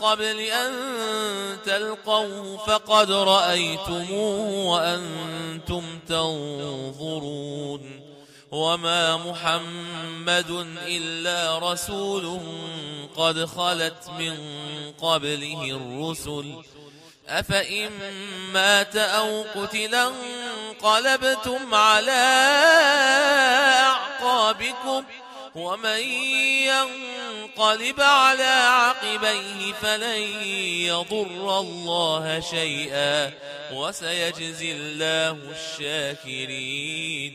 قبل أن تلقوه فقد رأيتموه وأنتم تنظرون وما محمد إلا رسول قد خلت من قبله الرسل. أفإن مات أو قتلا انقلبتم على أعقابكم ومن ينقلب على عقبيه فلن يضر الله شيئا وسيجزي الله الشاكرين.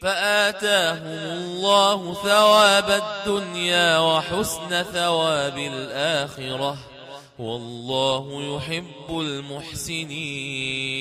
فآتاهم الله ثواب الدنيا وحسن ثواب الآخرة. والله يحب المحسنين.